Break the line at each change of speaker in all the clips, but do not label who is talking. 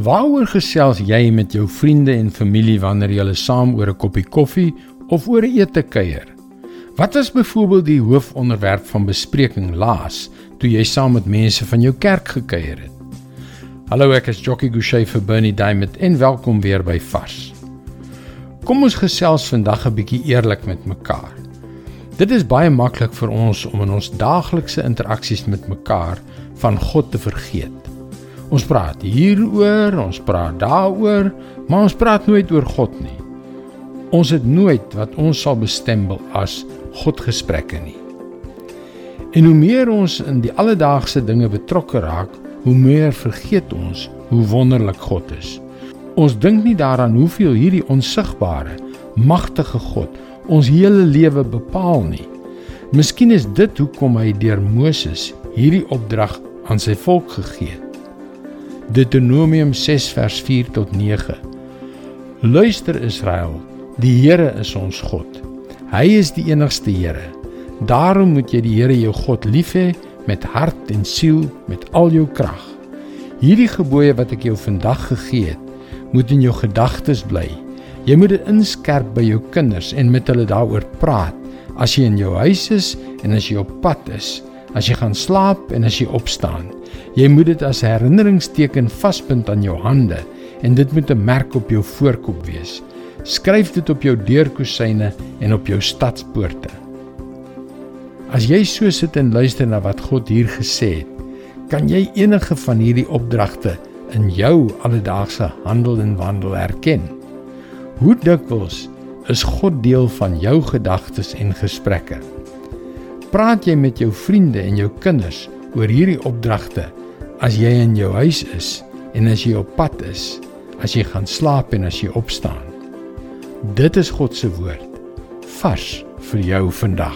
Waaroor gesels jy met jou vriende en familie wanneer julle saam oor 'n koppie koffie of oor 'n ete kuier? Wat was byvoorbeeld die hoofonderwerp van bespreking laas toe jy saam met mense van jou kerk gekuier het? Hallo, ek is Jockey Gouchee vir Bernie Diamond en welkom weer by Vars. Kom ons gesels vandag 'n bietjie eerlik met mekaar. Dit is baie maklik vir ons om in ons daaglikse interaksies met mekaar van God te vergeet. Ons praat hieroor, ons praat daaroor, maar ons praat nooit oor God nie. Ons het nooit wat ons sal bestempel as Godgesprekke nie. En hoe meer ons in die alledaagse dinge betrokke raak, hoe meer vergeet ons hoe wonderlik God is. Ons dink nie daaraan hoeveel hierdie onsigbare, magtige God ons hele lewe bepaal nie. Miskien is dit hoekom hy deur Moses hierdie opdrag aan sy volk gegee het. Deuteronomium 6 vers 4 tot 9. Luister Israel, die Here is ons God. Hy is die enigste Here. Daarom moet jy die Here jou God lief hê met hart en siel, met al jou krag. Hierdie gebooie wat ek jou vandag gegee het, moet in jou gedagtes bly. Jy moet dit inskerp by jou kinders en met hulle daaroor praat as jy in jou huis is en as jy op pad is, as jy gaan slaap en as jy opstaan. Jy moet dit as herinneringsteken vasbind aan jou hande en dit moet 'n merk op jou voorkop wees. Skryf dit op jou deurkusyne en op jou stadspoorte. As jy so sit en luister na wat God hier gesê het, kan jy enige van hierdie opdragte in jou alledaagse handel en wandel herken. Hoe dikwels is God deel van jou gedagtes en gesprekke? Praat jy met jou vriende en jou kinders oor hierdie opdragte as jy in jou huis is en as jy op pad is, as jy gaan slaap en as jy opstaan. Dit is God se woord vars vir jou vandag.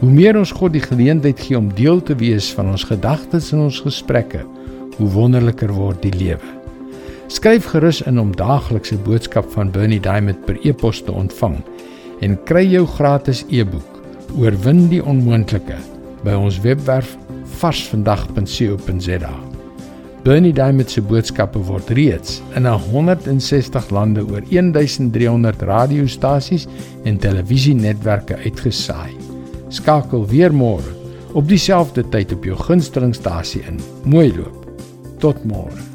Hoe meer ons God die geleentheid gee om deel te wees van ons gedagtes en ons gesprekke, hoe wonderliker word die lewe. Skryf gerus in om daaglikse boodskap van Bernie Diamond per e-pos te ontvang en kry jou gratis e-boek Oorwin die onmoontlike by ons webwerf varsvandag.co.za. Bernie Diamond se boodskappe word reeds in 160 lande oor 1300 radiostasies en televisienetwerke uitgesaai. Skakel weer môre op dieselfde tyd op jou gunstelingstasie in. Mooi loop. Tot môre.